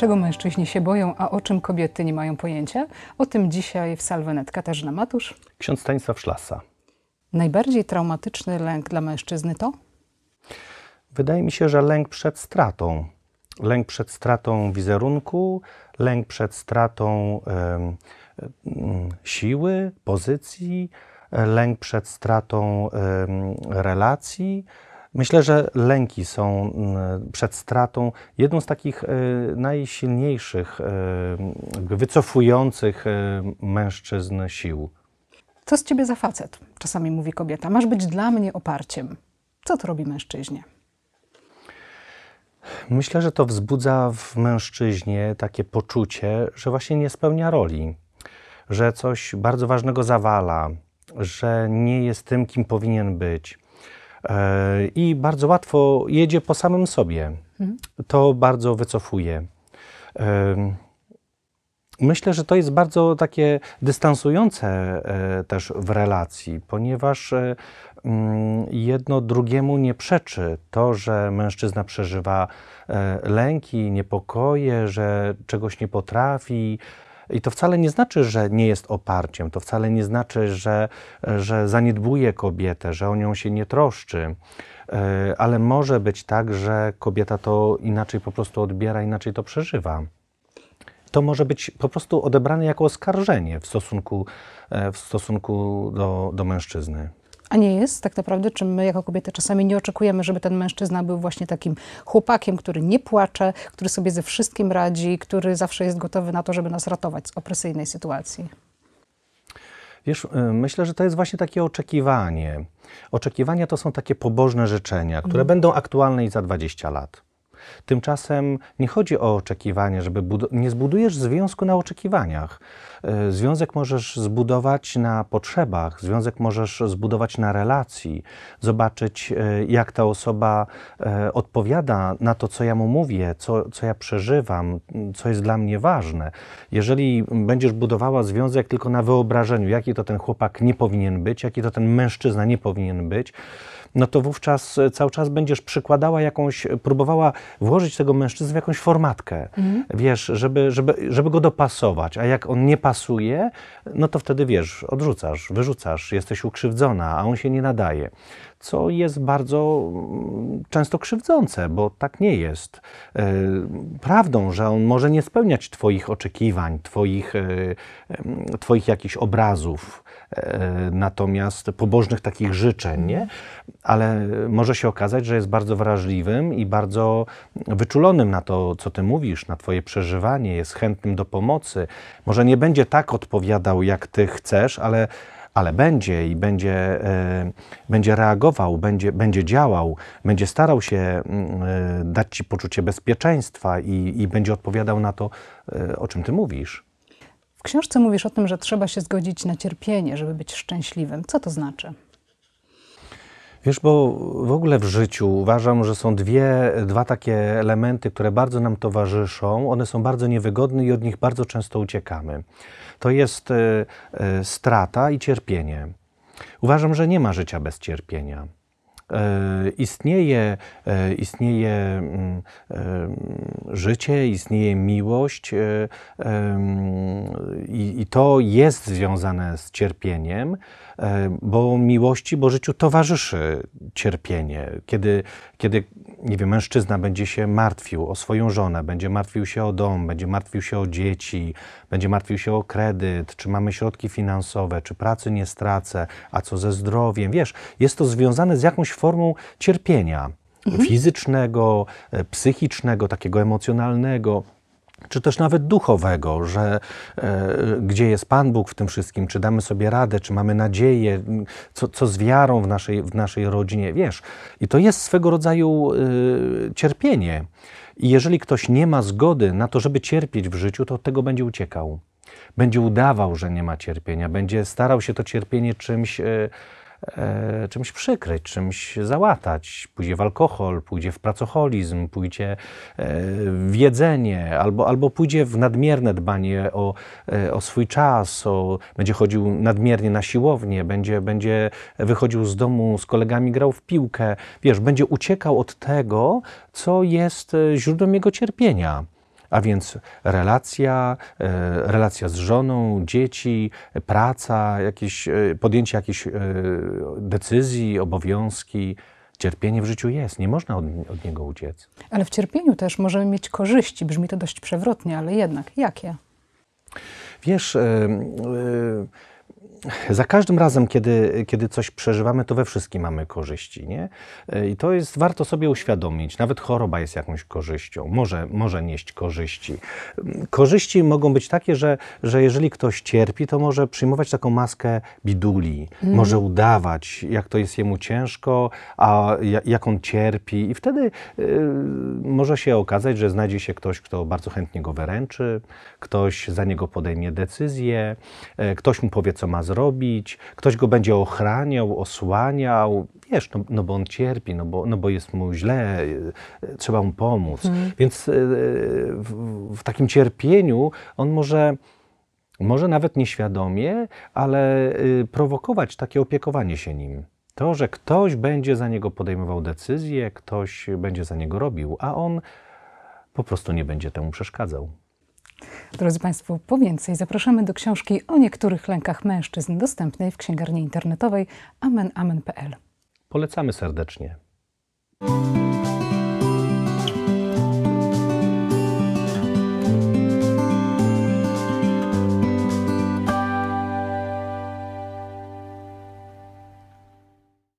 Czego mężczyźni się boją, a o czym kobiety nie mają pojęcia? O tym dzisiaj w Salwenet Katarzyna Matusz. Ksiądz Stanisław Szlasa. Najbardziej traumatyczny lęk dla mężczyzny to? Wydaje mi się, że lęk przed stratą. Lęk przed stratą wizerunku, lęk przed stratą em, em, siły, pozycji, e, lęk przed stratą em, relacji. Myślę, że lęki są mm, przed stratą jedną z takich e, najsilniejszych, jakby wycofujących e, mężczyzn sił. Co z ciebie za facet? Czasami mówi kobieta. Masz być dla mnie oparciem. Co to robi mężczyźnie? Myślę, że to wzbudza w mężczyźnie takie poczucie, że właśnie nie spełnia roli, że coś bardzo ważnego zawala, że nie jest tym, kim powinien być. E, I bardzo łatwo jedzie po samym sobie. To bardzo wycofuje. Em, Myślę, że to jest bardzo takie dystansujące e, też w relacji, ponieważ e, mm, jedno drugiemu nie przeczy to, że mężczyzna przeżywa e, lęki, niepokoje, że czegoś nie potrafi. I to wcale nie znaczy, że nie jest oparciem, to wcale nie znaczy, że, że zaniedbuje kobietę, że o nią się nie troszczy. E, Ale może być tak, że kobieta to inaczej po prostu odbiera, inaczej to przeżywa to może być po prostu odebrane jako oskarżenie w stosunku, e, w stosunku do, do mężczyzny. A nie jest tak naprawdę, czy my jako kobiety czasami nie oczekujemy, żeby ten mężczyzna był właśnie takim chłopakiem, który nie płacze, który sobie ze wszystkim radzi, który zawsze jest gotowy na to, żeby nas ratować z opresyjnej sytuacji? Wiesz, y, myślę, że to jest właśnie takie oczekiwanie. Oczekiwania to są takie pobożne życzenia, które będą aktualne i za 20 lat. Tymczasem nie chodzi o oczekiwanie, żeby nie zbudujesz związku na oczekiwaniach. Y, Związek możesz zbudować na potrzebach, związek możesz zbudować na relacji, zobaczyć, y, jak ta osoba y, odpowiada na to, co ja mu mówię, co, co ja przeżywam, co jest dla mnie ważne. Jeżeli będziesz budowała związek tylko na wyobrażeniu, jaki to ten chłopak nie powinien być, jaki to ten mężczyzna nie powinien być, no to wówczas e, cały czas będziesz przykładała jakąś, próbowała włożyć tego mężczyznę w jakąś formatkę, wiesz, żeby, żeby, żeby go dopasować, a jak on nie pasuje, no to wtedy wiesz, odrzucasz, wyrzucasz, jesteś ukrzywdzona, a on się nie nadaje. Co jest bardzo mm, często krzywdzące, bo tak nie jest. E, Prawdą, że on może nie spełniać Twoich oczekiwań, Twoich, e, em, twoich jakichś obrazów, e, natomiast pobożnych takich życzeń, nie? Ale może się okazać, że jest bardzo wrażliwym i bardzo wyczulonym na to, co ty mówisz, na twoje przeżywanie, jest chętnym do pomocy. Może nie będzie tak odpowiadał, jak ty chcesz, ale, ale będzie i będzie, e, będzie reagował, będzie, będzie działał, będzie starał się e, dać ci poczucie bezpieczeństwa i, i będzie odpowiadał na to, e, o czym ty mówisz. W książce mówisz o tym, że trzeba się zgodzić na cierpienie, żeby być szczęśliwym. Co to znaczy? Wiesz, bo w ogóle w życiu uważam, że są dwie, dwa takie elementy, które bardzo nam towarzyszą. One są bardzo niewygodne i od nich bardzo często uciekamy. To jest e, e, strata i cierpienie. Uważam, że nie ma życia bez cierpienia. E, Istnieje, istnieje mm, życie, istnieje miłość i, to jest związane z cierpieniem, bo miłości, bo życiu towarzyszy cierpienie. Kiedy, kiedy nie wiem, mężczyzna będzie się martwił o swoją żonę, będzie martwił się o dom, będzie martwił się o dzieci, będzie martwił się o kredyt, czy mamy środki finansowe, czy pracy nie stracę, a co ze zdrowiem. Wiesz, jest to związane z jakąś formą cierpienia fizycznego, e, psychicznego, takiego emocjonalnego czy też nawet duchowego, że e, gdzie jest Pan Bóg w tym wszystkim, czy damy sobie radę, czy mamy nadzieję, co, co z wiarą w naszej, w naszej rodzinie, wiesz. I to jest swego rodzaju e, cierpienie. I jeżeli ktoś nie ma zgody na to, żeby cierpieć w życiu, to od tego będzie uciekał. Będzie udawał, że nie ma cierpienia, będzie starał się to cierpienie czymś. E, e, czymś przykryć, czymś załatać. Pójdzie w alkohol, pójdzie w pracoholizm, pójdzie e, w jedzenie, albo, albo pójdzie w nadmierne dbanie o, e, o swój czas, o, będzie chodził nadmiernie na siłownię, będzie, będzie wychodził z domu z kolegami, grał w piłkę. Wiesz, będzie uciekał od tego, co jest źródłem jego cierpienia. A więc relacja, e, relacja z żoną, dzieci, praca, jakieś, e, podjęcie jakichś e, decyzji, obowiązki. Cierpienie w życiu jest, nie można od, od niego uciec. Ale w cierpieniu też możemy mieć korzyści. Brzmi to dość przewrotnie, ale jednak jakie? Wiesz, e, e, za każdym razem, kiedy, kiedy coś przeżywamy, to we wszystkim mamy korzyści, nie? I to jest, warto sobie uświadomić. Nawet choroba jest jakąś korzyścią, może, może nieść korzyści. Mm, Korzyści mogą być takie, że, że jeżeli ktoś cierpi, to może przyjmować taką maskę biduli, może udawać, jak to jest jemu ciężko, a ja- jak on cierpi i wtedy y, może się okazać, że znajdzie się ktoś, kto bardzo chętnie go wyręczy, ktoś za niego podejmie decyzję, e, ktoś mu powie, co ma zrobić, ktoś go będzie ochraniał, osłaniał, wiesz, no, no bo on cierpi, no bo, no bo jest mu źle, y, trzeba mu pomóc. Więc y, w, w takim cierpieniu on może może nawet nieświadomie, ale y, prowokować takie opiekowanie się nim. To, że ktoś będzie za niego podejmował decyzje, ktoś będzie za niego robił, a on po prostu nie będzie temu przeszkadzał. Drodzy Państwo, po więcej zapraszamy do książki o niektórych lękach mężczyzn dostępnej w księgarni internetowej amenamen.pl. Polecamy serdecznie.